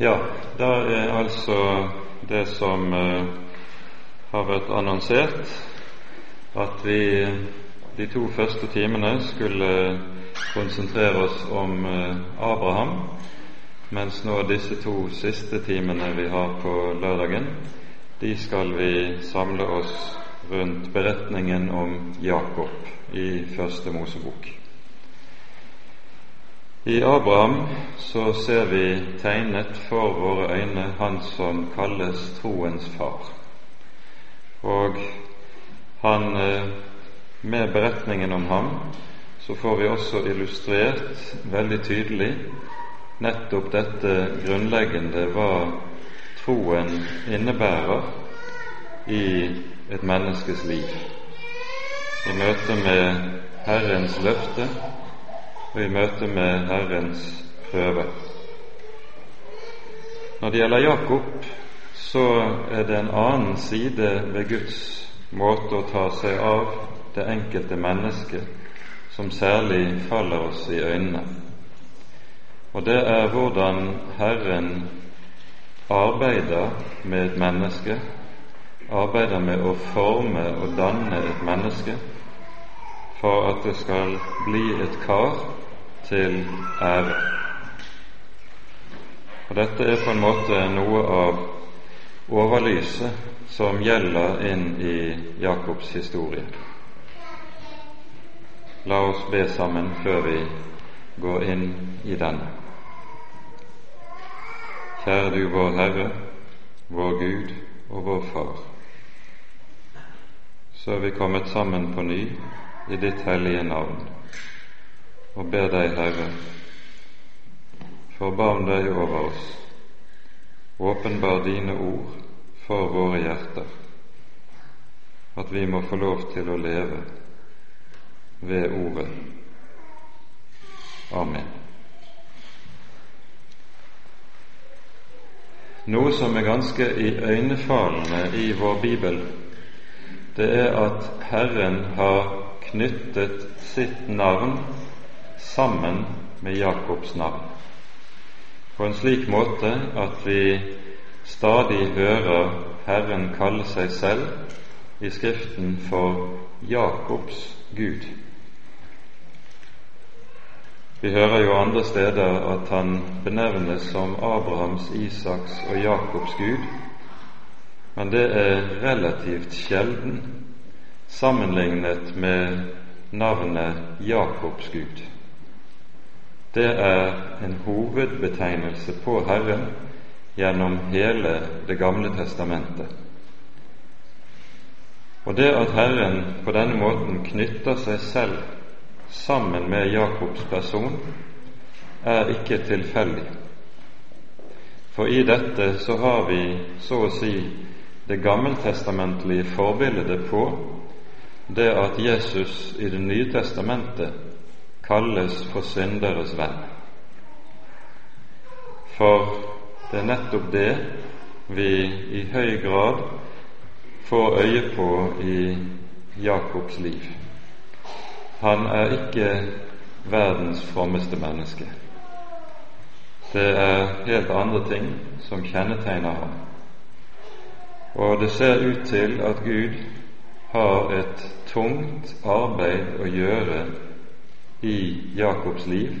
Ja, da er altså det som uh, har vært annonsert, at vi de to første timene skulle konsentrere oss om uh, Abraham, mens nå disse to siste timene vi har på lørdagen, de skal vi samle oss rundt beretningen om Jakob i Første Mosebok. I Abraham så ser vi tegnet for våre øyne han som kalles troens far. Og han, eh, med beretningen om ham så får vi også illustrert veldig tydelig nettopp dette grunnleggende hva troen innebærer i et menneskes liv. I møte med Herrens løfte og i møte med Herrens prøve. Når det gjelder Jakob, så er det en annen side ved Guds måte å ta seg av det enkelte mennesket som særlig faller oss i øynene. Og det er hvordan Herren arbeider med et menneske, arbeider med å forme og danne et menneske for at det skal bli et kar til ære. Og Dette er på en måte noe av overlyset som gjelder inn i Jakobs historie. La oss be sammen før vi går inn i denne. Kjære du vår Herre, vår Gud og vår Far. Så er vi kommet sammen på ny i ditt hellige navn og ber deg, Herre, forbarm deg over oss, åpenbar dine ord for våre hjerter, at vi må få lov til å leve ved Ordet. Amen. Noe som er ganske iøynefallende i vår bibel, det er at Herren har knyttet sitt navn sammen med Jakobs navn, på en slik måte at vi stadig hører Herren kalle seg selv i Skriften for Jakobs Gud. Vi hører jo andre steder at han benevnes som Abrahams, Isaks og Jakobs Gud, men det er relativt sjelden sammenlignet med navnet Jakobs Gud det er en hovedbetegnelse på Herren gjennom hele Det gamle testamentet. Og det at Herren på denne måten knytter seg selv sammen med Jakobs person, er ikke tilfeldig. For i dette så har vi så å si det gammeltestamentlige forbildet på det at Jesus i Det nye testamentet kalles for synderes venn. For det er nettopp det vi i høy grad får øye på i Jakobs liv. Han er ikke verdens frommeste menneske. Det er helt andre ting som kjennetegner ham. Og det ser ut til at Gud har et tungt arbeid å gjøre i Jakobs liv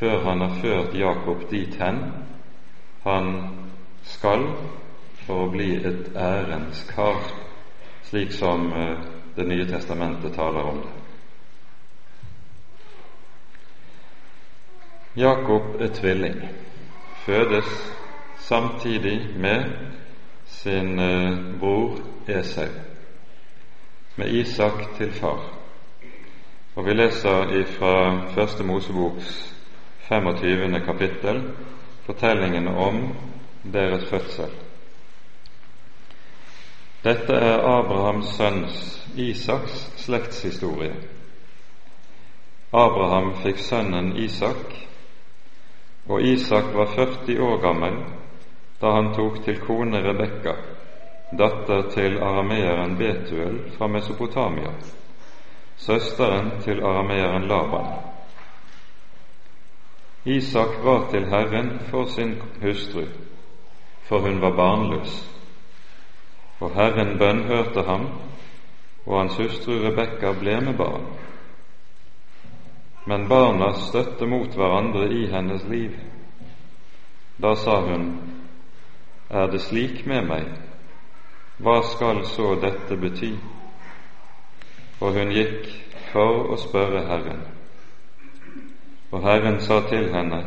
før han har ført Jakob dit hen han skal for å bli et ærens kar, slik som eh, Det nye testamentet taler om det. Jakob er tvilling, fødes samtidig med sin eh, bror Esau, med Isak til far. Og vi leser fra Første Moseboks 25. kapittel fortellingen om deres fødsel. Dette er Abrahams sønns Isaks slektshistorie. Abraham fikk sønnen Isak, og Isak var 40 år gammel da han tok til kone Rebekka, datter til arameeren Betuel fra Mesopotamia søsteren til arameeren Laban. Isak var til Herren for sin hustru, for hun var barnløs. Og Herren bønnhørte ham, og hans hustru Rebekka ble med barn. Men barna støtte mot hverandre i hennes liv. Da sa hun, Er det slik med meg? Hva skal så dette bety? Og hun gikk for å spørre Herren. Og Herren sa til henne,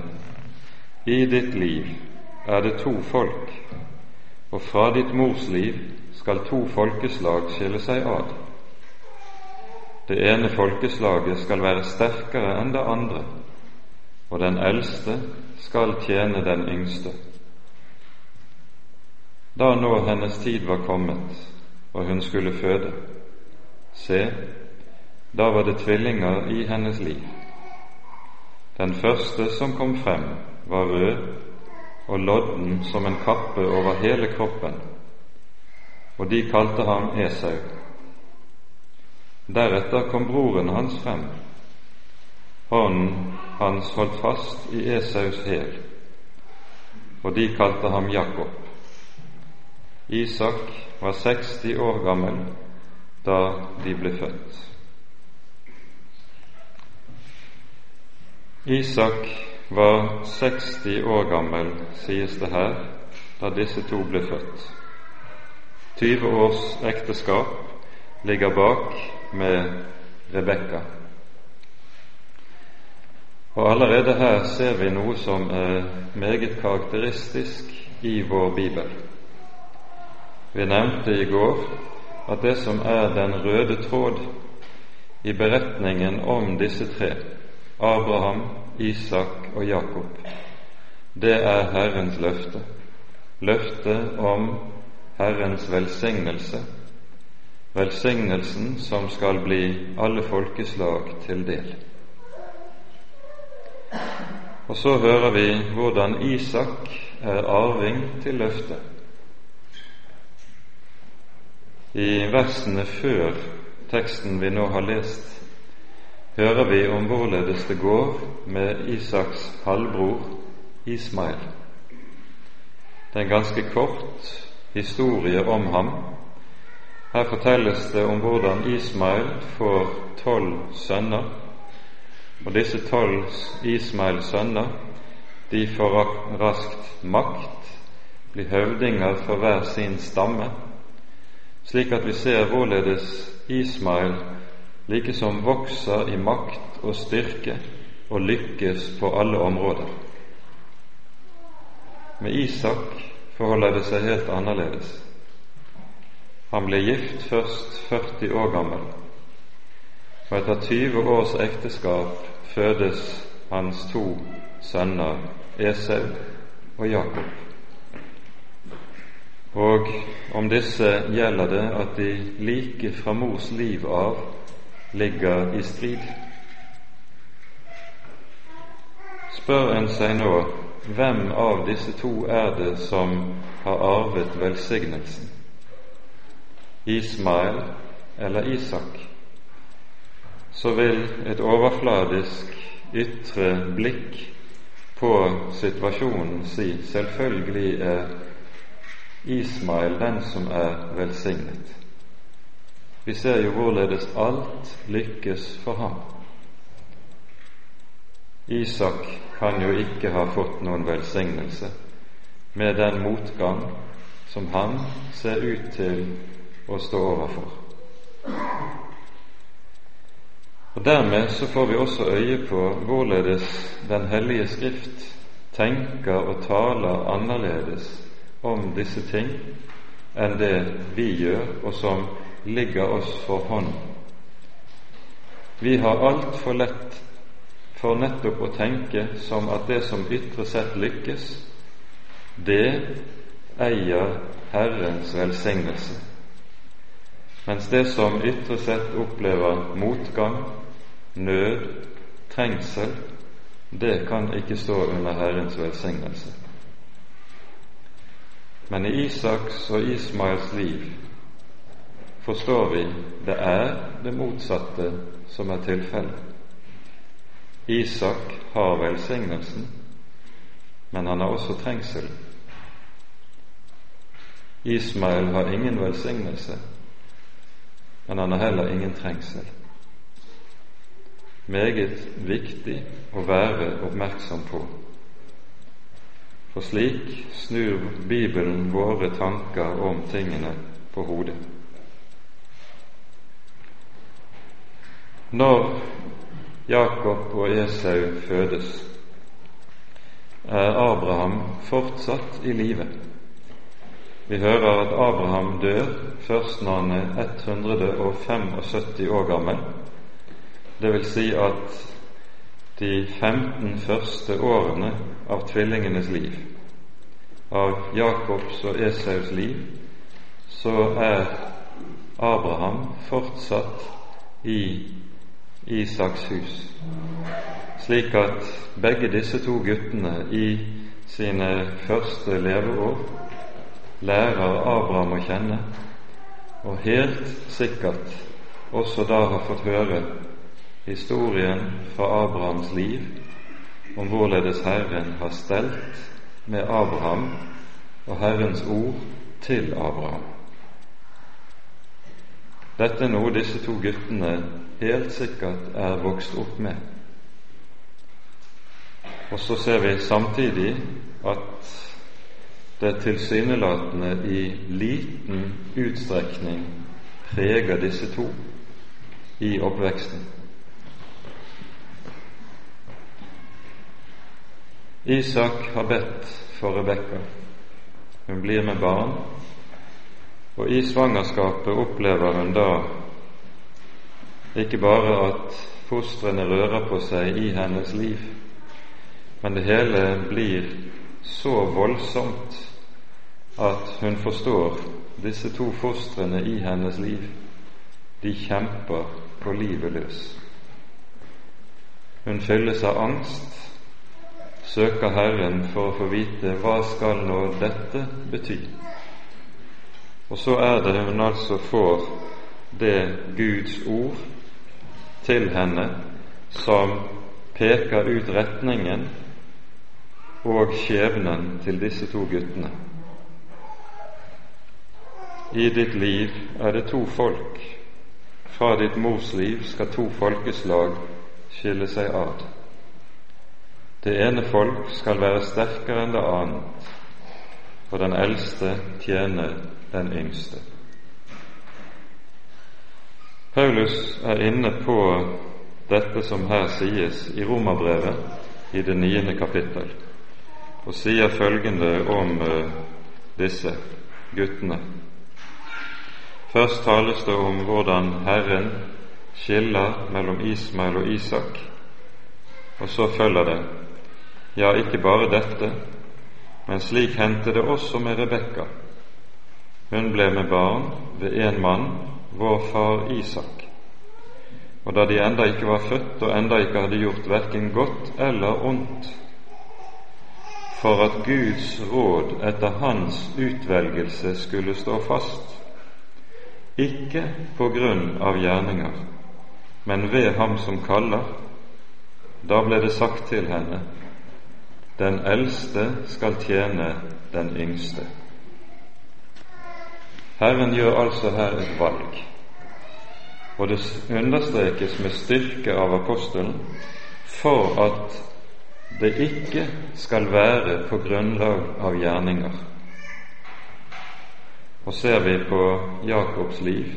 I ditt liv er det to folk, og fra ditt mors liv skal to folkeslag skille seg ad. Det ene folkeslaget skal være sterkere enn det andre, og den eldste skal tjene den yngste. Da nå hennes tid var kommet og hun skulle føde, se, da var det tvillinger i hennes liv. Den første som kom frem, var rød og lodden som en kappe over hele kroppen, og de kalte ham Esau. Deretter kom broren hans frem. Hånden hans holdt fast i Esaus hæl, og de kalte ham Jakob. Isak var 60 år gammel da de ble født. Isak var 60 år gammel, sies det her, da disse to ble født. 20 års ekteskap ligger bak med Rebekka. Og allerede her ser vi noe som er meget karakteristisk i vår bibel. Vi nevnte i går at det som er den røde tråd i beretningen om disse tre, Abraham, Isak og Jakob, det er Herrens løfte. Løftet om Herrens velsignelse, velsignelsen som skal bli alle folkeslag til del. Og så hører vi hvordan Isak er arving til løftet. I versene før teksten vi nå har lest, hører vi om hvorledes det går med Isaks halvbror Ismail. Det er en ganske kort historie om ham. Her fortelles det om hvordan Ismail får tolv sønner, og disse tolv Ismails sønner de får raskt makt, blir høvdinger for hver sin stamme, slik at vi ser hvorledes Ismail likesom vokser i makt og styrke og lykkes på alle områder. Med Isak forholder det seg helt annerledes. Han ble gift først 40 år gammel, og etter 20 års ekteskap fødes hans to sønner Esau og Jakob. Og om disse gjelder det at de like fra mors liv av ligger i strid. Spør en seg nå hvem av disse to er det som har arvet velsignelsen? Ismael eller Isak? Så vil et overfladisk ytre blikk på situasjonen si selvfølgelig er Ismael den som er velsignet. Vi ser jo hvorledes alt lykkes for ham. Isak kan jo ikke ha fått noen velsignelse med den motgang som han ser ut til å stå overfor. Og Dermed så får vi også øye på hvorledes Den hellige Skrift tenker og taler annerledes om disse ting enn det vi gjør, og som ligger oss for hånd. Vi har altfor lett for nettopp å tenke som at det som ytre sett lykkes, det eier Herrens velsignelse, mens det som ytre sett opplever motgang, nød, trengsel, det kan ikke stå under Herrens velsignelse. Men i Isaks og Ismaels liv forstår vi det er det motsatte som er tilfellet. Isak har velsignelsen, men han har også trengsel. Ismael har ingen velsignelse, men han har heller ingen trengsel. Meget viktig å være oppmerksom på. For slik snur Bibelen våre tanker om tingene på hodet. Når Jakob og Esau fødes, er Abraham fortsatt i live. Vi hører at Abraham dør først når han er 175 år gammel. Vil si at de 15 første årene av tvillingenes liv, av Jakobs og Esaus liv, så er Abraham fortsatt i Isaks hus, slik at begge disse to guttene i sine første leveår lærer Abraham å kjenne, og helt sikkert også da har fått høre historien fra Abrahams liv om hvorledes Herren har stelt med Abraham og Herrens ord til Abraham. Dette er noe disse to guttene helt sikkert er vokst opp med. Og så ser vi samtidig at det tilsynelatende i liten utstrekning preger disse to i oppveksten. Isak har bedt for Rebekka. Hun blir med barn, og i svangerskapet opplever hun da ikke bare at fostrene rører på seg i hennes liv, men det hele blir så voldsomt at hun forstår disse to fostrene i hennes liv. De kjemper på livet løs. Hun fylles av angst, søker Herren for å få vite hva skal nå dette bety. Og så er det hun altså får det Guds ord til henne som peker ut retningen og skjebnen til disse to guttene. I ditt liv er det to folk. Fra ditt mors liv skal to folkeslag skille seg ad. Det ene folk skal være sterkere enn det annet, og den eldste tjener den yngste. Paulus er inne på dette som her sies i Romerbrevet i det niende kapittel, og sier følgende om uh, disse guttene. Først tales det om hvordan Herren skiller mellom Ismael og Isak, og så følger det ja, ikke bare dette, men slik hendte det også med Rebekka hun ble med barn ved en mann, vår far Isak. Og da de enda ikke var født og enda ikke hadde gjort verken godt eller ondt, for at Guds råd etter hans utvelgelse skulle stå fast, ikke på grunn av gjerninger, men ved ham som kaller, da ble det sagt til henne, den eldste skal tjene den yngste. Herren gjør altså her et valg, og det understrekes med styrke av apostelen for at det ikke skal være på grunnlag av gjerninger. Og ser vi på Jakobs liv,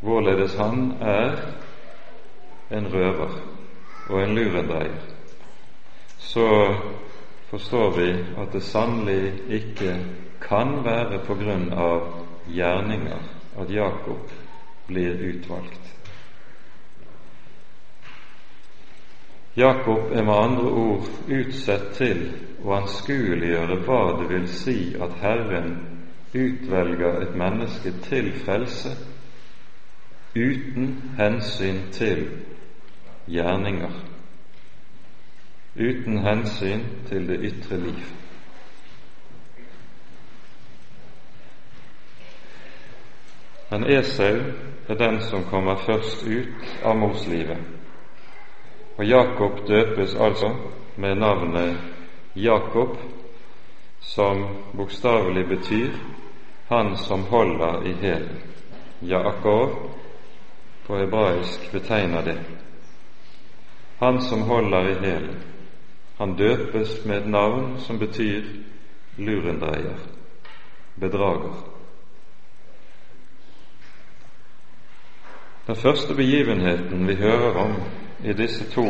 hvorledes han er en røver og en lurendreier, så forstår vi at det sannelig ikke kan være på grunn av gjerninger at Jakob blir utvalgt. Jakob er med andre ord utsett til å anskueliggjøre hva det vil si at Herren utvelger et menneske til frelse uten hensyn til gjerninger, uten hensyn til det ytre liv. Men Esau er den som kommer først ut av morslivet, Og Jakob døpes altså med navnet Jakob, som bokstavelig betyr 'han som holder i hælen'. Jakob på hebraisk betegner det. Han som holder i hælen. Han døpes med et navn som betyr lurendreier, bedrager. Den første begivenheten vi hører om i disse to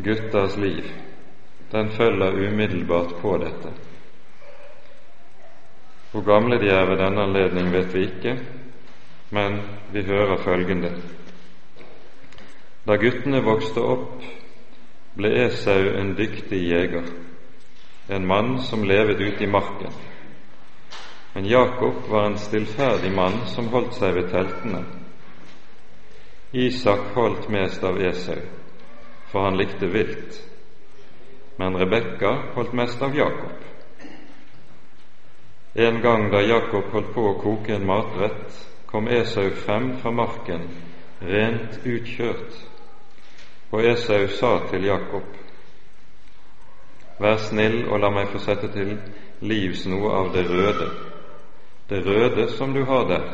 gutters liv, den følger umiddelbart på dette. Hvor gamle de er ved denne anledning, vet vi ikke, men vi hører følgende. Da guttene vokste opp, ble Esau en dyktig jeger, en mann som levet ute i marken. Men Jakob var en stillferdig mann som holdt seg ved teltene. Isak holdt mest av Esau, for han likte vilt, men Rebekka holdt mest av Jakob. En gang da Jakob holdt på å koke en matrett, kom Esau frem fra marken, rent utkjørt, og Esau sa til Jakob, Vær snill og la meg få sette til livs noe av det røde, det røde som du har der,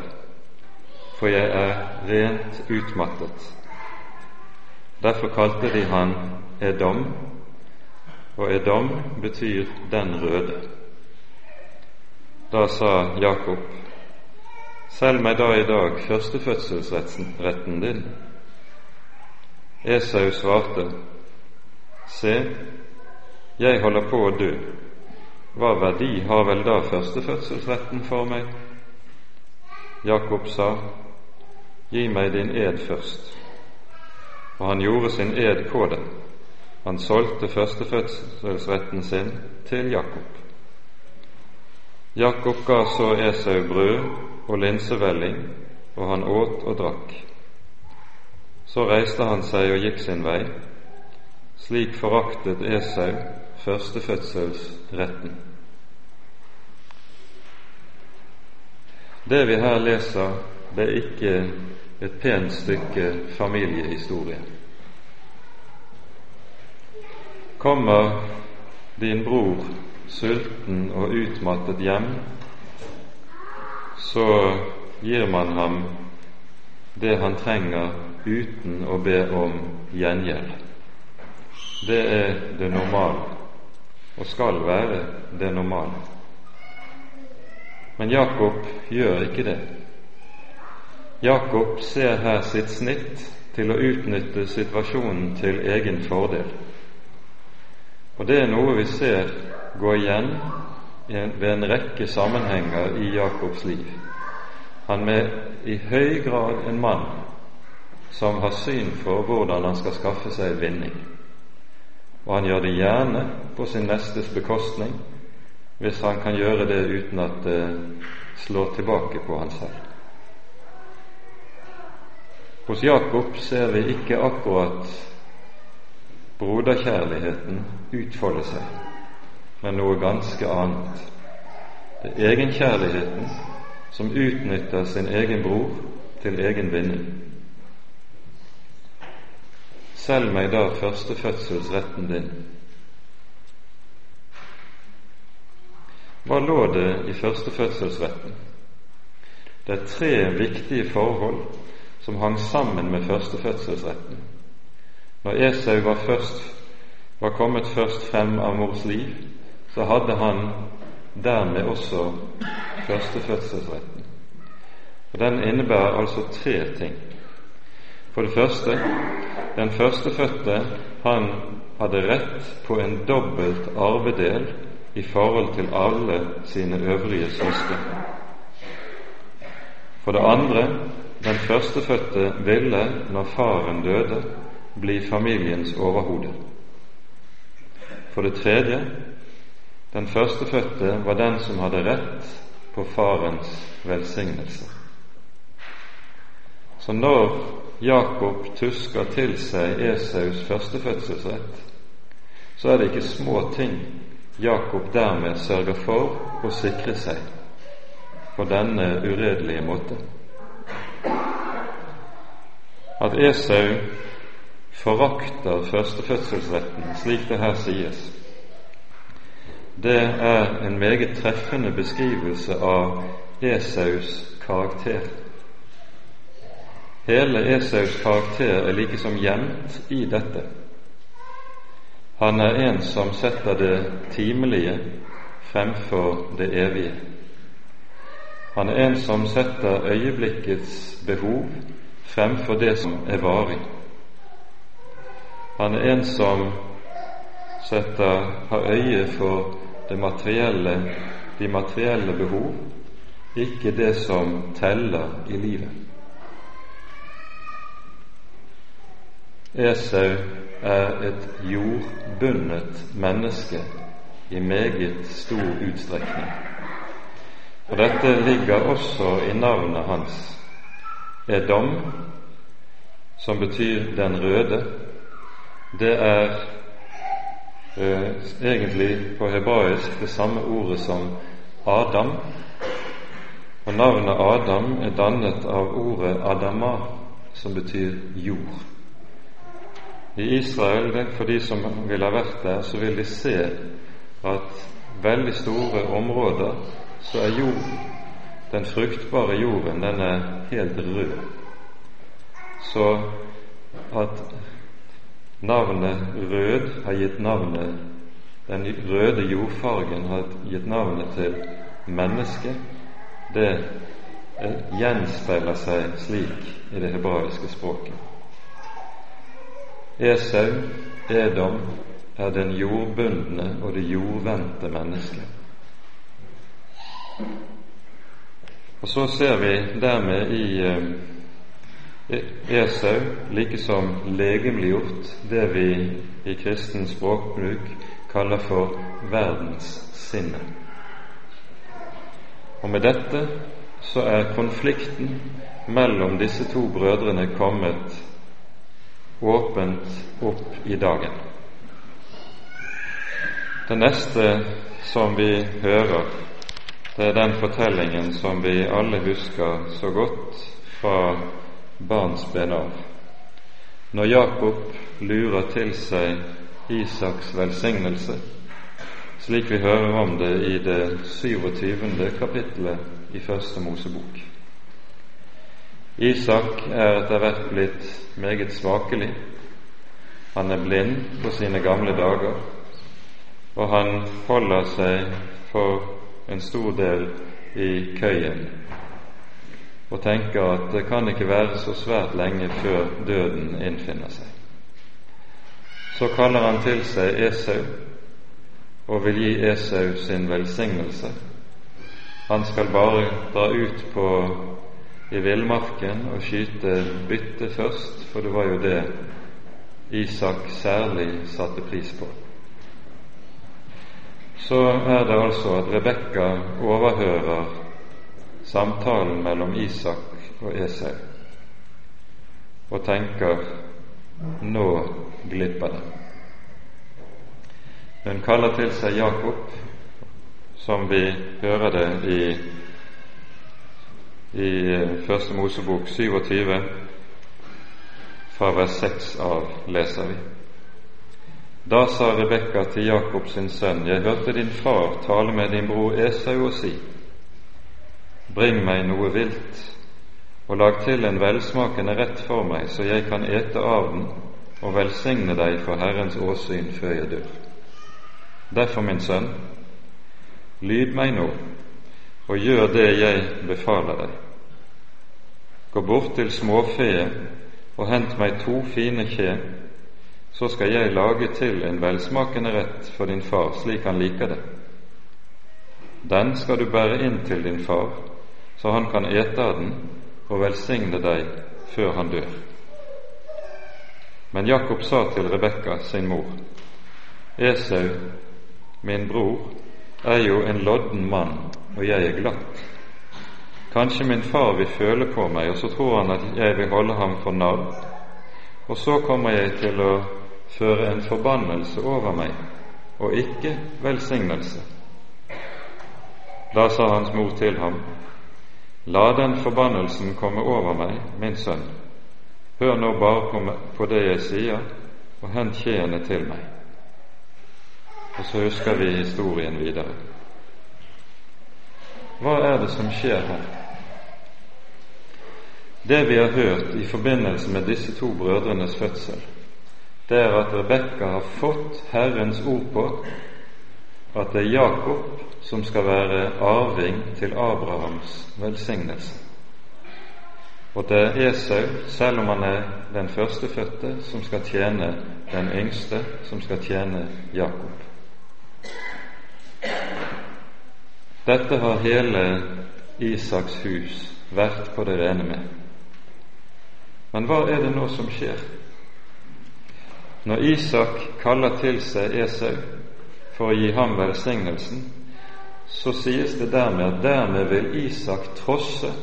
for jeg er rent utmattet. Derfor kalte de han Edom, og Edom betyr den røde. Da sa Jakob, Selg meg da i dag førstefødselsretten din. Esau svarte, Se, jeg holder på å dø. Hva verdi har vel da førstefødselsretten for meg? Jakob sa, Gi meg din ed først. Og han gjorde sin ed på det. Han solgte førstefødselsretten sin til Jakob. Jakob ga så Esau brød og linsevelling, og han åt og drakk. Så reiste han seg og gikk sin vei. Slik foraktet Esau førstefødselsretten. Det vi her leser, det er ikke et pent stykke familiehistorie. Kommer din bror sulten og utmattet hjem, så gir man ham det han trenger uten å be om gjengjeld. Det er det normale, og skal være det normale. Men Jakob gjør ikke det. Jakob ser her sitt snitt til å utnytte situasjonen til egen fordel. Og det er noe vi ser gå igjen ved en rekke sammenhenger i Jakobs liv. Han er i høy grad en mann som har syn for hvordan han skal skaffe seg vinning. Og han gjør det gjerne på sin nestes bekostning, hvis han kan gjøre det uten at det slår tilbake på han selv. Hos Jakob ser vi ikke akkurat broderkjærligheten utfolde seg, men noe ganske annet. Det er egenkjærligheten som utnytter sin egen bror til egen vinning. Selg meg da førstefødselsretten din. Hva lå det i førstefødselsretten? Det er tre viktige forhold som hang sammen med førstefødselsretten. Når Esau var, først, var kommet først frem av mors liv, så hadde han dermed også førstefødselsretten. Og Den innebærer altså tre ting. For det første, den førstefødte han hadde rett på en dobbelt arvedel i forhold til alle sine øvrige søsken. For det andre, den førstefødte ville, når faren døde, bli familiens overhode. For det tredje, den førstefødte var den som hadde rett på farens velsignelse. Så når Jakob tusker til seg Esaus førstefødselsrett, så er det ikke små ting Jakob dermed sørger for å sikre seg på denne uredelige måte. At Esau forakter førstefødselsretten, slik det her sies, det er en meget treffende beskrivelse av Esaus karakter. Hele Esaus karakter er likesom gjemt i dette. Han er en som setter det timelige fremfor det evige. Han er en som setter øyeblikkets behov fremfor det som er varig. Han er en som setter, har øye for materielle, de materielle behov, ikke det som teller i livet. Esau er et jordbundet menneske i meget stor utstrekning. Og dette ligger også i navnet hans. Edom, som betyr den røde, det er eh, egentlig på hebraisk det samme ordet som Adam. Og navnet Adam er dannet av ordet Adama, som betyr jord. I Israel, for de som vil ha vært der, så vil de se at veldig store områder så er jorden, den fruktbare jorden, den er helt rød. Så at Navnet rød har gitt navnet Den røde jordfargen har gitt navnet til mennesket. Det gjenspeiler seg slik i det hebraiske språket. Esau, Edom, er den jordbundne og det jordvendte mennesket. Og så ser vi dermed i eh, Esau like som legemliggjort det vi i kristen språkbruk kaller for verdenssinnet. Og med dette så er konflikten mellom disse to brødrene kommet åpent opp i dagen. Det neste som vi hører, det er den fortellingen som vi alle husker så godt fra barnsben av. Når Jakob lurer til seg Isaks velsignelse, slik vi hører om det i det 27. kapittelet i Første Mosebok. Isak er etter hvert blitt meget svakelig. Han er blind på sine gamle dager, og han holder seg for en stor del i køyen og tenker at det kan ikke være så svært lenge før døden innfinner seg. Så kaller han til seg Esau og vil gi Esau sin velsignelse. Han skal bare dra ut på i villmarken og skyte bytte først, for det var jo det Isak særlig satte pris på. Så er det altså at Rebekka overhører samtalen mellom Isak og Esau og tenker nå glipper det. Hun kaller til seg Jakob, som vi hører det i, i Første Mosebok 27, fra vers 6 av leser vi. Da sa Rebekka til Jakob sin sønn, jeg hørte din far tale med din bror Esau og si:" Bring meg noe vilt, og lag til en velsmakende rett for meg, så jeg kan ete av den og velsigne deg for Herrens åsyn før jeg dør. Derfor, min sønn, lyd meg nå, og gjør det jeg befaler deg. Gå bort til småfeet og hent meg to fine kje, så skal jeg lage til en velsmakende rett for din far, slik han liker det. Den skal du bære inn til din far, så han kan ete av den og velsigne deg før han dør. Men Jakob sa til Rebekka, sin mor, Esau, min bror, er jo en lodden mann, og jeg er glatt. Kanskje min far vil føle på meg, og så tror han at jeg vil holde ham for narr, og så kommer jeg til å føre en forbannelse over meg, og ikke velsignelse. Da sa hans mor til ham, La den forbannelsen komme over meg, min sønn. Hør nå bare på, det jeg sier, og hent kjeene til meg. Og så husker vi historien videre. Hva er det som skjer her? Det vi har hørt i forbindelse med disse to brødrenes fødsel, det er at Rebekka har fått Herrens ord på at det er Jakob som skal være arving til Abrahams velsignelse. Og det er Esau, selv om han er den førstefødte, som skal tjene den yngste, som skal tjene Jakob. Dette har hele Isaks hus vært på det rene med. Men hva er det nå som skjer? Når Isak kaller til seg Esau for å gi ham velsignelsen, så sies det dermed at dermed vil Isak trosse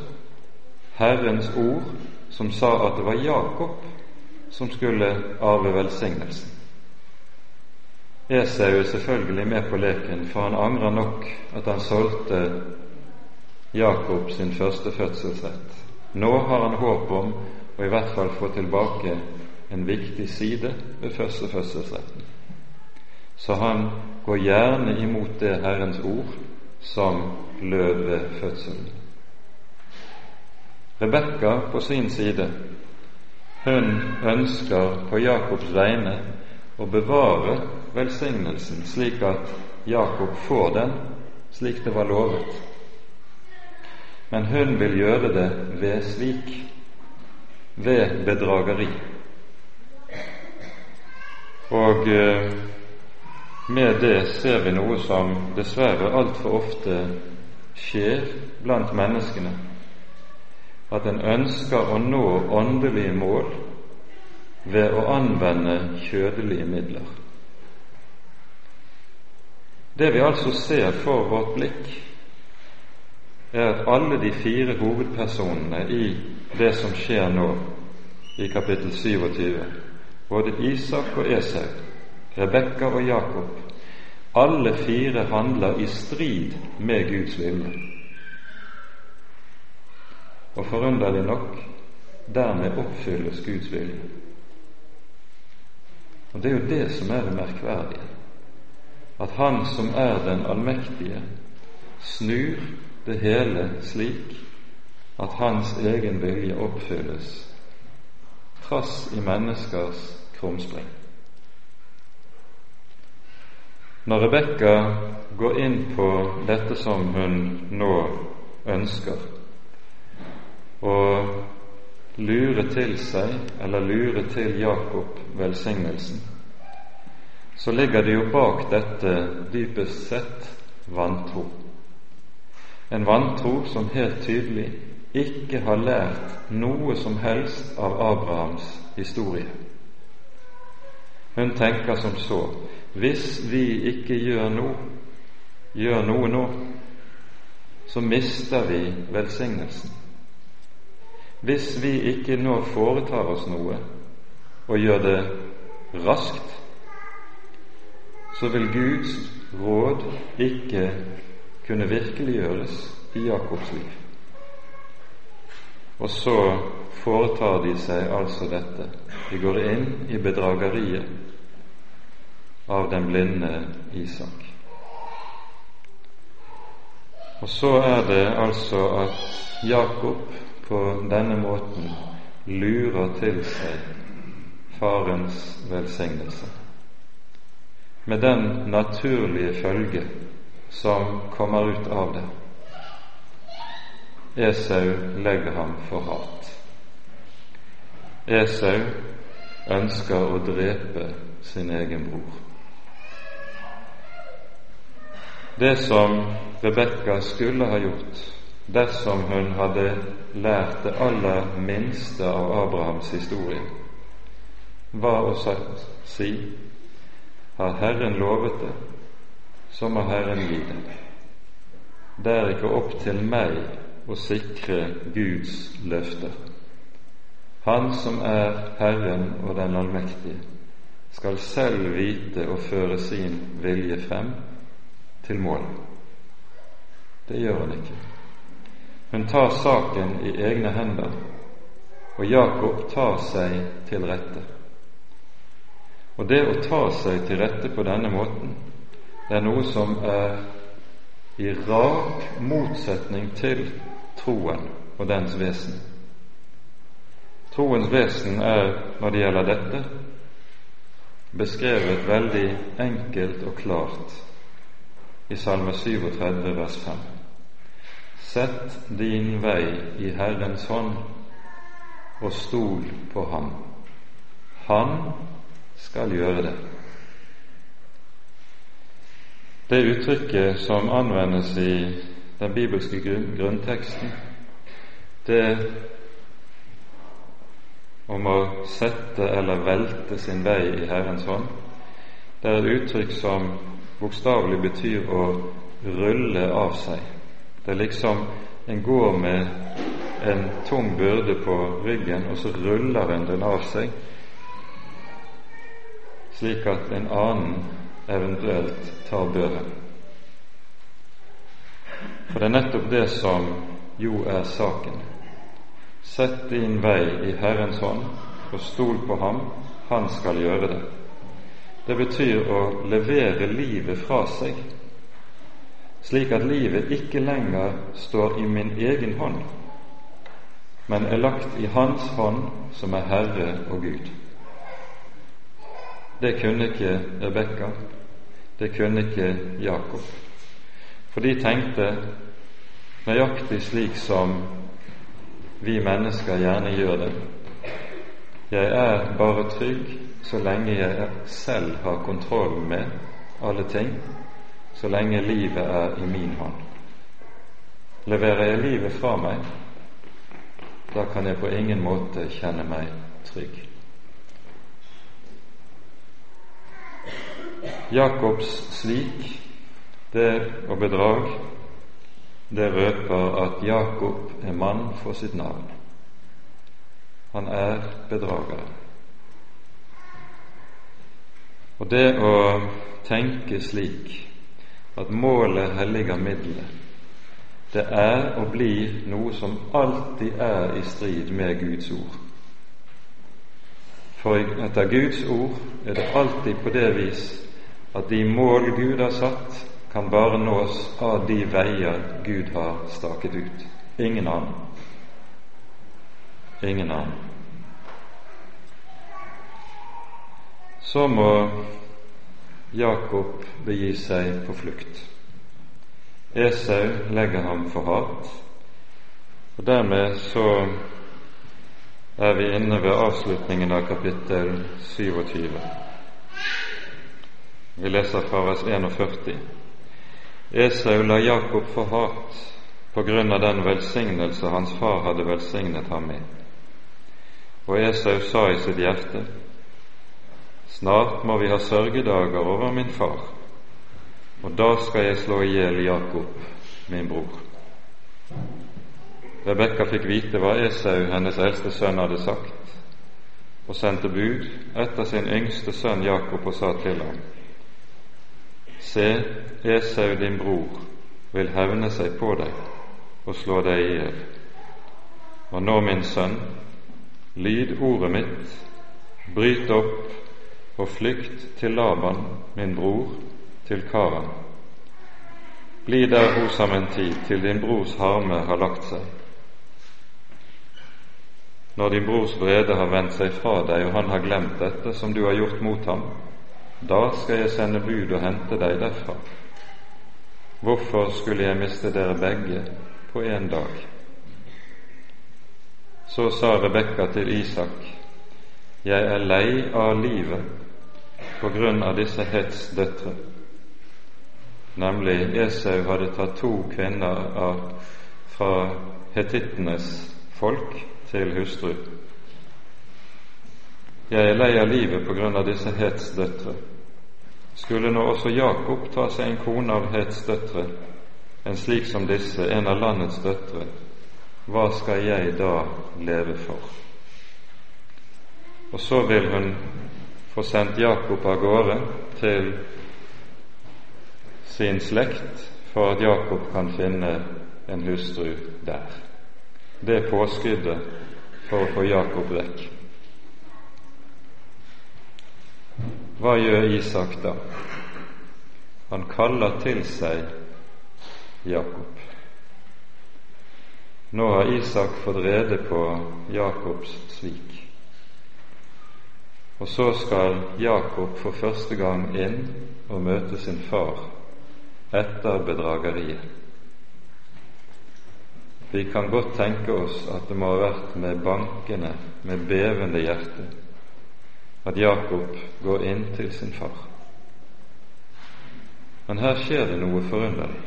Herrens ord som sa at det var Jakob som skulle arve velsignelsen. Esau er selvfølgelig med på leken, for han angrer nok at han solgte Jakob sin første fødselsrett. Nå har han håp om å i hvert fall få tilbake en viktig side ved første fødselsretten. Så han går gjerne imot det Herrens ord som lød ved fødselen. Rebekka på sin side, hun ønsker på Jakobs vegne å bevare velsignelsen slik at Jakob får den slik det var lovet. Men hun vil gjøre det ved svik, ved bedrageri. Og eh, med det ser vi noe som dessverre altfor ofte skjer blant menneskene, at en ønsker å nå åndelige mål ved å anvende kjødelige midler. Det vi altså ser for vårt blikk, er at alle de fire hovedpersonene i det som skjer nå i kapittel 27, både Isak og Esau, Rebekka og Jakob, alle fire handler i strid med Guds vilje. Og forunderlig nok dermed oppfylles Guds vilje. Og Det er jo det som er det merkverdige, at Han som er den allmektige, snur det hele slik at hans egen vilje oppfylles, trass i menneskers krumspring. Når Rebekka går inn på dette som hun nå ønsker, og lure til seg, eller lure til Jakob velsignelsen, så ligger det jo bak dette dypest sett vantro. En vantro som helt tydelig ikke har lært noe som helst av Abrahams historie. Hun tenker som så hvis vi ikke gjør noe, gjør noe nå, så mister vi velsignelsen. Hvis vi ikke nå foretar oss noe og gjør det raskt, så vil Guds råd ikke kunne virkeliggjøres i Jakobs liv. Og så foretar de seg altså dette. De går inn i bedrageriet av den blinde Isak. Og så er det altså at Jakob på denne måten lurer til seg farens velsignelse, med den naturlige følge som kommer ut av det. Esau legger ham for hat. Esau ønsker å drepe sin egen bror. det som Rebekka skulle ha gjort dersom hun hadde lært det aller minste av Abrahams historie, var å si har Herren lovet det, så må Herren gi det. Det er ikke opp til meg å sikre Guds løfter. Han som er Herren og den allmektige, skal selv vite å føre sin vilje frem til mål. Det gjør han ikke. Hun tar saken i egne hender og Jakob tar seg til rette. Og det å ta seg til rette på denne måten, det er noe som er i rak motsetning til troen og dens vesen. Troens vesen er, når det gjelder dette, beskrevet veldig enkelt og klart i Salme 37 vers 5. Sett din vei i Herrens hånd og stol på Ham. Han skal gjøre det. Det uttrykket som anvendes i den bibelske grunnteksten, det om å sette eller velte sin vei i Herrens hånd, det er et uttrykk som bokstavelig betyr å rulle av seg. Det er liksom en går med en tung byrde på ryggen, og så ruller en den av seg, slik at en annen eventuelt tar børen. For det er nettopp det som jo er saken. Sett din vei i Herrens hånd, og stol på ham, han skal gjøre det. Det betyr å levere livet fra seg, slik at livet ikke lenger står i min egen hånd, men er lagt i Hans hånd, som er Herre og Gud. Det kunne ikke Rebekka, det kunne ikke Jakob. For de tenkte nøyaktig slik som vi mennesker gjerne gjør det. Jeg er bare trygg så lenge jeg selv har kontroll med alle ting, så lenge livet er i min hånd. Leverer jeg livet fra meg, da kan jeg på ingen måte kjenne meg trygg. Jakobs slik, det og bedrag, det røper at Jakob er mann for sitt navn. Han er bedrageren. Og det å tenke slik at målet helliger middelet, det er og blir noe som alltid er i strid med Guds ord. For etter Guds ord er det alltid på det vis at de mål Gud har satt, kan bare nås av de veier Gud har staket ut. Ingen annen. Ingen annen. Så må Jakob begi seg på flukt. Esau legger ham for hat, og dermed så er vi inne ved avslutningen av kapittel 27. Vi leser fra vers 41. Esau la Jakob for hat på grunn av den velsignelse hans far hadde velsignet ham med. Og Esau sa i sitt hjerte, Snart må vi ha sørgedager over min far, og da skal jeg slå i hjel Jakob, min bror. Rebekka fikk vite hva Esau, hennes eldste sønn, hadde sagt, og sendte bud etter sin yngste sønn Jakob og sa til ham:" Se, Esau din bror vil hevne seg på deg og slå deg i hjel. Og nå, min sønn, lyd ordet mitt, bryt opp og flykt til Laban, min bror, til Karan. Bli der hos ham en tid til din brors harme har lagt seg. Når din brors vrede har vendt seg fra deg, og han har glemt dette som du har gjort mot ham, da skal jeg sende bud og hente deg derfra. Hvorfor skulle jeg miste dere begge på én dag? Så sa Rebekka til Isak, jeg er lei av livet på grunn av disse Hets døtre. Nemlig Esau hadde tatt to kvinner av, fra hetittenes folk til hustru. Jeg er lei av livet på grunn av disse Hets døtre. Skulle nå også Jakob ta seg en kone av Hets døtre, en slik som disse, en av landets døtre, hva skal jeg da leve for? Og så vil hun få sendt Jakob av gårde til sin slekt for at Jakob kan finne en hustru der. Det påskuddet for å få Jakob vekk. Hva gjør Isak da? Han kaller til seg Jakob. Nå har Isak fått rede på Jakobs svik. Og så skal Jakob for første gang inn og møte sin far etter bedrageriet. Vi kan godt tenke oss at det må ha vært med bankende, med bevende hjerte, at Jakob går inn til sin far. Men her skjer det noe forunderlig.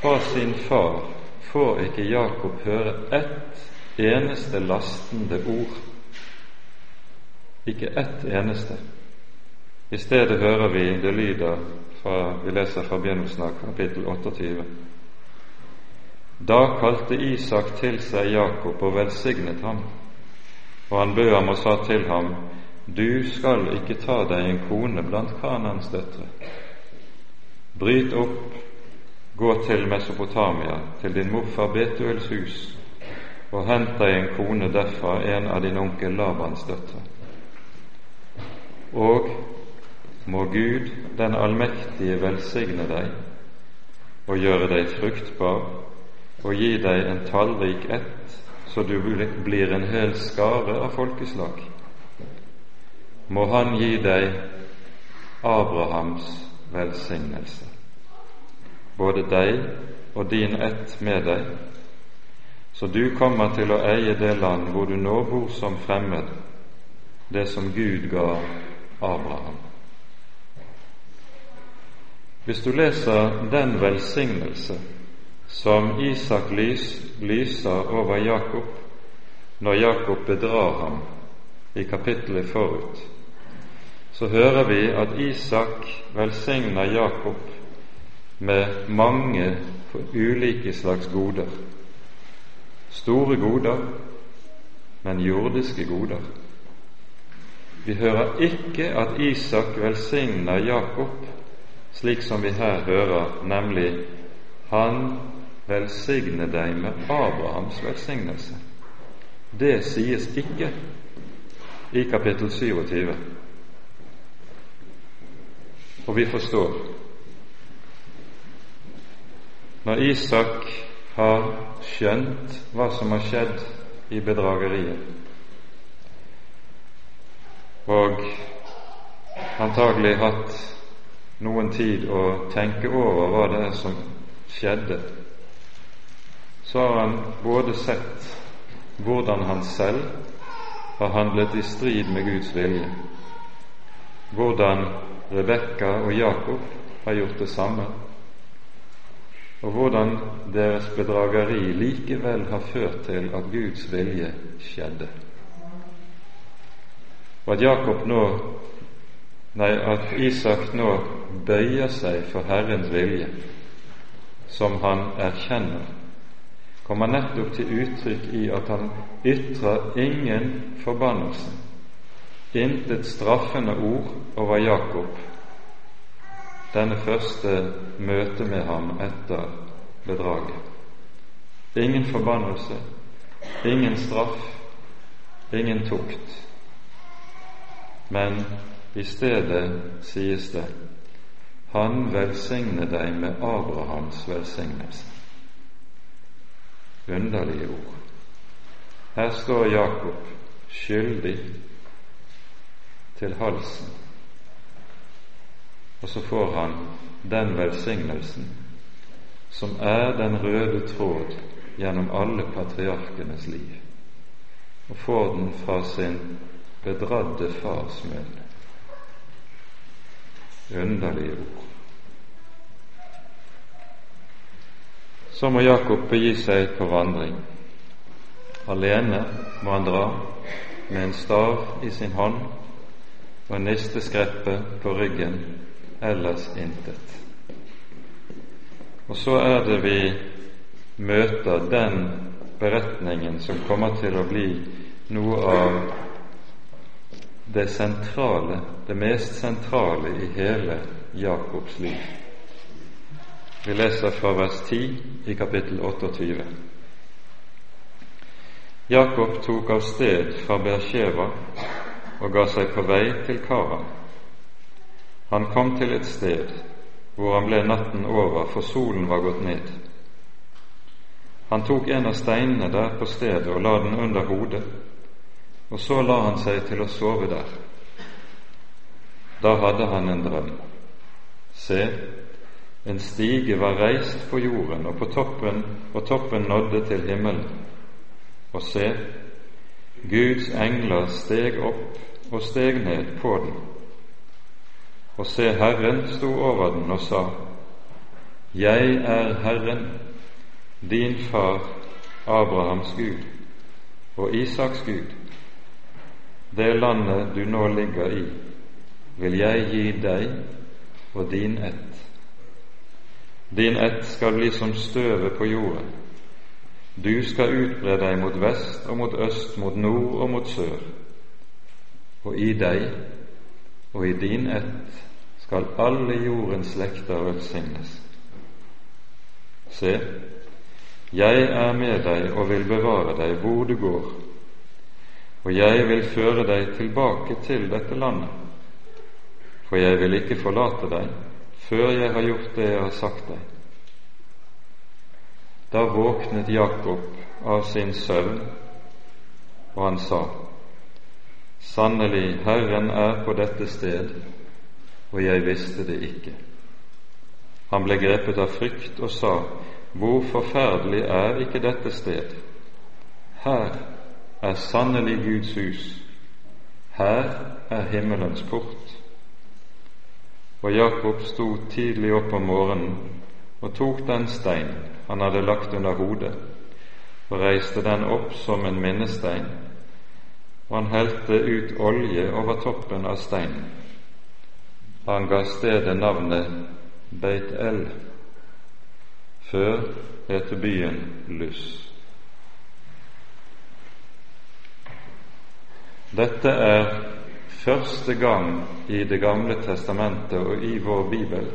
Fra sin far får ikke Jakob høre ett eneste lastende ord. Ikke ett eneste. I stedet hører vi det lyder fra vi leser fra begynnelsen av kapittel 28. Da kalte Isak til seg Jakob og velsignet ham, og han bød ham og sa til ham, Du skal ikke ta deg en kone blant Kanans døtre. Bryt opp, gå til Mesopotamia, til din morfar Betuels hus, og hent deg en kone derfra, en av din onkel Labans døtre. Og må Gud den allmektige velsigne deg og gjøre deg fruktbar og gi deg en tallrik ett, så du blir en hel skare av folkeslag. Må Han gi deg Abrahams velsignelse, både deg og din ett med deg, så du kommer til å eie det land hvor du nå bor som fremmed, det som Gud ga Abraham. Hvis du leser den velsignelse som Isak lys, lyser over Jakob når Jakob bedrar ham i kapittelet forut, så hører vi at Isak velsigner Jakob med mange ulike slags goder. Store goder, men jordiske goder. Vi hører ikke at Isak velsigner Jakob slik som vi her hører, nemlig Han velsigne deg med Abrahams velsignelse. Det sies ikke i kapittel 27. Og vi forstår når Isak har skjønt hva som har skjedd i bedrageriet, og antagelig hatt noen tid å tenke over hva det er som skjedde, så har han både sett hvordan han selv har handlet i strid med Guds vilje, hvordan Rebekka og Jakob har gjort det samme, og hvordan deres bedrageri likevel har ført til at Guds vilje skjedde. Og at Jakob nå Nei, at Isak nå bøyer seg for Herrens vilje, som han erkjenner, kommer nettopp til uttrykk i at han ytrer ingen forbannelse, intet straffende ord over Jakob, denne første møte med ham etter bedraget. Ingen forbannelse, ingen straff, ingen tukt, men i stedet sies det Han velsigne deg med Abrahams velsignelse. Underlige ord. Her står Jakob skyldig til halsen, og så får han den velsignelsen som er den røde tråd gjennom alle patriarkenes liv, og får den fra sin bedradde fars munn underlige ord. Så må Jakob begi seg på vandring. Alene må han dra med en stav i sin hånd og nisteskreppet nisteskreppe på ryggen, ellers intet. Og så er det vi møter den beretningen som kommer til å bli noe av det sentrale, det mest sentrale i hele Jakobs liv. Vi leser fra vers 10 i kapittel 28. Jakob tok av sted fra Beersheva og ga seg på vei til Kara. Han kom til et sted hvor han ble natten over, for solen var gått ned. Han tok en av steinene der på stedet og la den under hodet, og så la han seg til å sove der. Da hadde han en drøm. Se, en stige var reist på jorden, og på toppen, og toppen nådde til himmelen. Og se, Guds engler steg opp og steg ned på den. Og se, Herren sto over den og sa, Jeg er Herren, din far Abrahams Gud og Isaks Gud. Det landet du nå ligger i, vil jeg gi deg og din ett. Din ett skal bli som støvet på jorden. Du skal utbre deg mot vest og mot øst, mot nord og mot sør. Og i deg og i din ett skal alle jordens slekter velsignes. Se, jeg er med deg og vil bevare deg hvor du går, og jeg vil føre deg tilbake til dette landet, for jeg vil ikke forlate deg før jeg har gjort det jeg har sagt deg. Da våknet Jakob av sin søvn, og han sa, Sannelig, Herren er på dette sted, og jeg visste det ikke. Han ble grepet av frykt og sa, Hvor forferdelig er ikke dette sted? Her er sannelig Guds hus, her er himmelens port. Og Jakob sto tidlig opp om morgenen og tok den stein han hadde lagt under hodet, og reiste den opp som en minnestein, og han helte ut olje over toppen av steinen. Han ga stedet navnet Beit El. Før het byen Lus. Dette er første gang i Det gamle testamentet og i vår bibel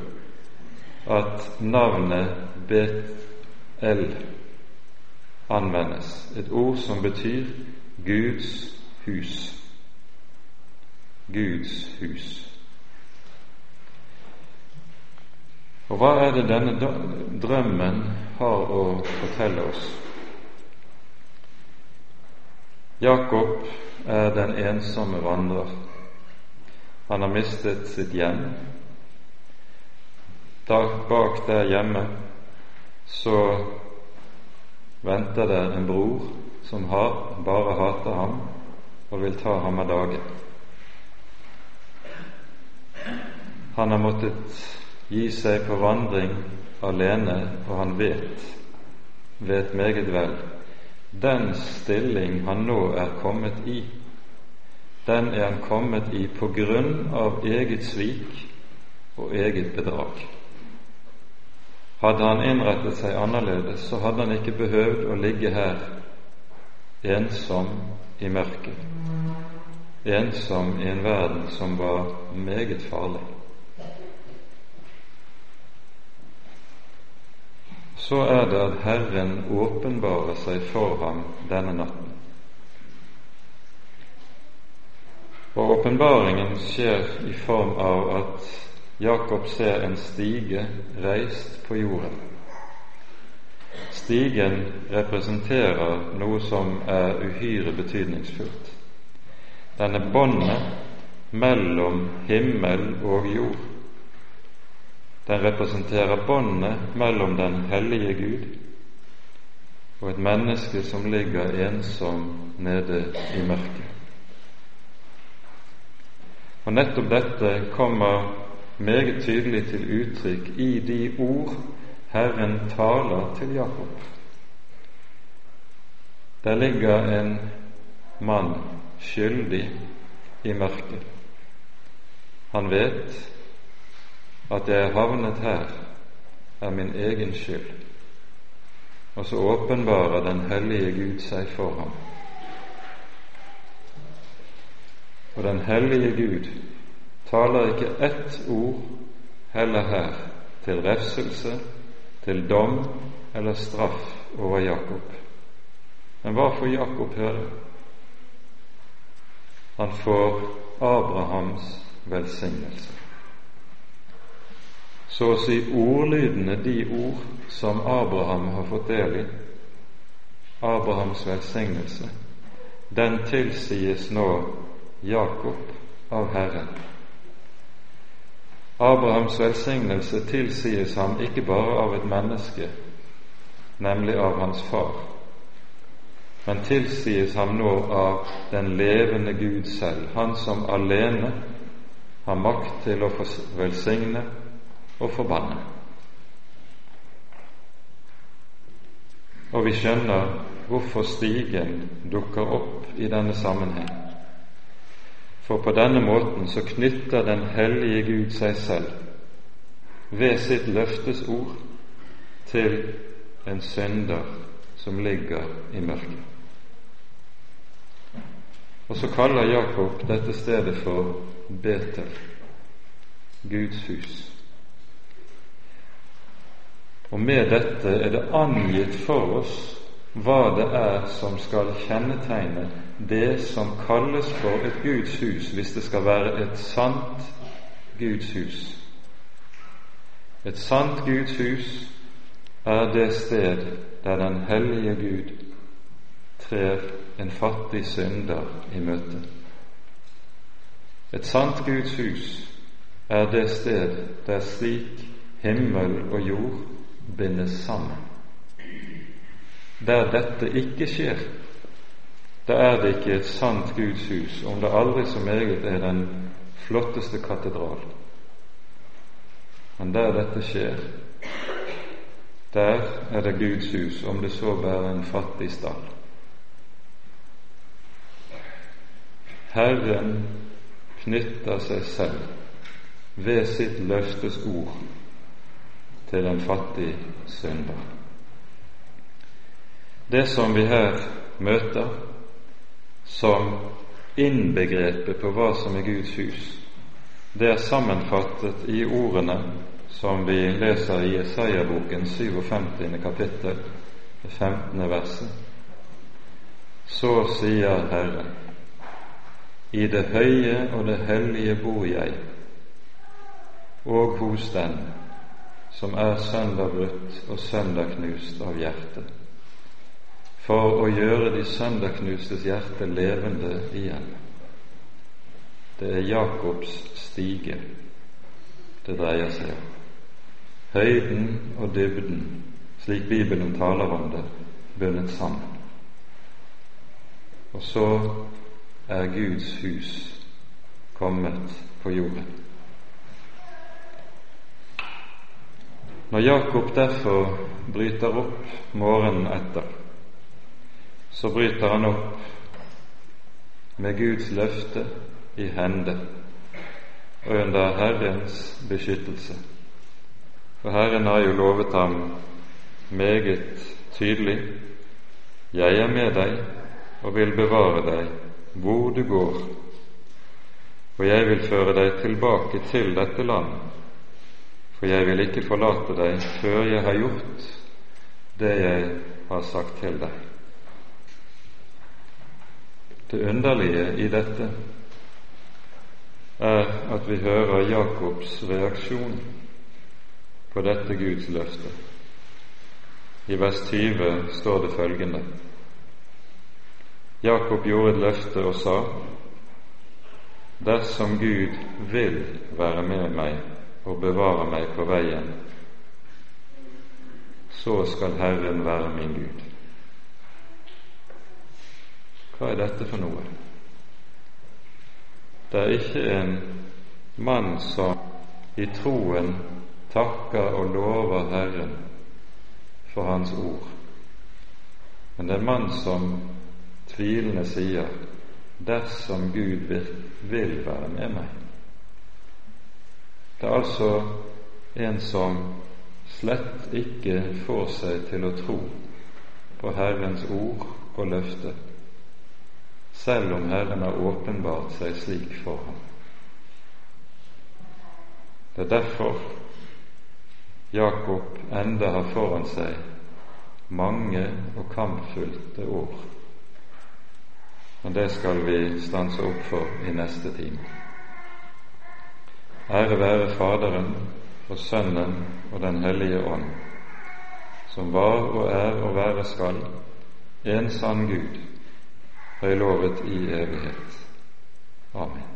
at navnet Bet El anvendes, et ord som betyr Guds hus. Guds hus. Og hva er det denne drømmen har å fortelle oss? Jakob er den ensomme vandrer. Han har mistet sitt hjem. Bak der hjemme så venter det en bror som har, bare hater ham og vil ta ham av dage. Han har måttet gi seg på vandring alene, og han vet, vet meget vel, den stilling han nå er kommet i, den er han kommet i på grunn av eget svik og eget bedrag. Hadde han innrettet seg annerledes, så hadde han ikke behøvd å ligge her ensom i mørket, ensom i en verden som var meget farlig. Så er det at Herren åpenbarer seg for ham denne natten. Og åpenbaringen skjer i form av at Jakob ser en stige reist på jorden. Stigen representerer noe som er uhyre betydningsfullt. Den er båndet mellom himmel og jord. Den representerer båndet mellom den hellige Gud og et menneske som ligger ensom nede i mørket. Og nettopp dette kommer meget tydelig til uttrykk i de ord Herren taler til Jakob. Der ligger en mann skyldig i mørket. Han vet at jeg er havnet her er min egen skyld. Og så åpenbarer den hellige Gud seg for ham. Og den hellige Gud taler ikke ett ord heller her til refselse, til dom eller straff over Jakob. Men hva får Jakob høre? Han får Abrahams velsignelse. Så å si ordlydene de ord som Abraham har fått del i, Abrahams velsignelse, den tilsies nå Jakob av Herren. Abrahams velsignelse tilsies ham ikke bare av et menneske, nemlig av hans far, men tilsies ham nå av den levende Gud selv, han som alene har makt til å velsigne og forbanne. Og vi skjønner hvorfor stigen dukker opp i denne sammenheng. For på denne måten så knytter den hellige Gud seg selv ved sitt løftes ord til en synder som ligger i mørket. Og så kaller Jakob dette stedet for Betel, Guds hus. Og med dette er det angitt for oss hva det er som skal kjennetegne det som kalles for et Guds hus, hvis det skal være et sant Guds hus. Et sant Guds hus er det sted der den hellige Gud trer en fattig synder i møte. Et sant Guds hus er det sted der slik himmel og jord bindes sammen. Der dette ikke skjer, da er det ikke et sant Guds hus, om det aldri så meget er den flotteste katedral. Men der dette skjer, der er det Guds hus, om det så bare en fattig stall. Herren knytter seg selv ved sitt løftes ord til en fattig synder. Det som vi her møter som innbegrepet på hva som er Guds hus, det er sammenfattet i ordene som vi leser i Jesaja-boken 57. kapittel, 15. verset. Så sier Herren, i det høye og det hellige bor jeg, og hos den som er sønderbrutt og sønderknust av hjertet, for å gjøre de sønderknustes hjerte levende igjen. Det er Jakobs stige det dreier seg om. Høyden og dybden, slik Bibelen taler om det, bundet sammen. Og så er Guds hus kommet på jorden. Når Jakob derfor bryter opp morgenen etter, så bryter han opp med Guds løfte i hende og under Herrens beskyttelse. For Herren har jo lovet ham meget tydelig Jeg er med deg og vil bevare deg hvor du går, og jeg vil føre deg tilbake til dette land for jeg vil ikke forlate deg før jeg har gjort det jeg har sagt til deg. Det underlige i dette er at vi hører Jakobs reaksjon på dette Guds løfte. I vers 20 står det følgende Jakob gjorde et løfte og sa:" Dersom Gud vil være med meg og bevare meg på veien, så skal Herren være min Gud. Hva er dette for noe? Det er ikke en mann som i troen takker og lover Herren for Hans ord, men det er en mann som tvilende sier dersom Gud vil være med meg, det er altså en som slett ikke får seg til å tro på Herrens ord og løfte, selv om Herren har åpenbart seg slik for ham. Det er derfor Jakob enda har foran seg mange og kampfylte år. Og det skal vi stanse opp for i neste time. Ære være Faderen og Sønnen og Den hellige ånd, som var og er og være skal, en sann Gud, har jeg lovet i evighet. Amen.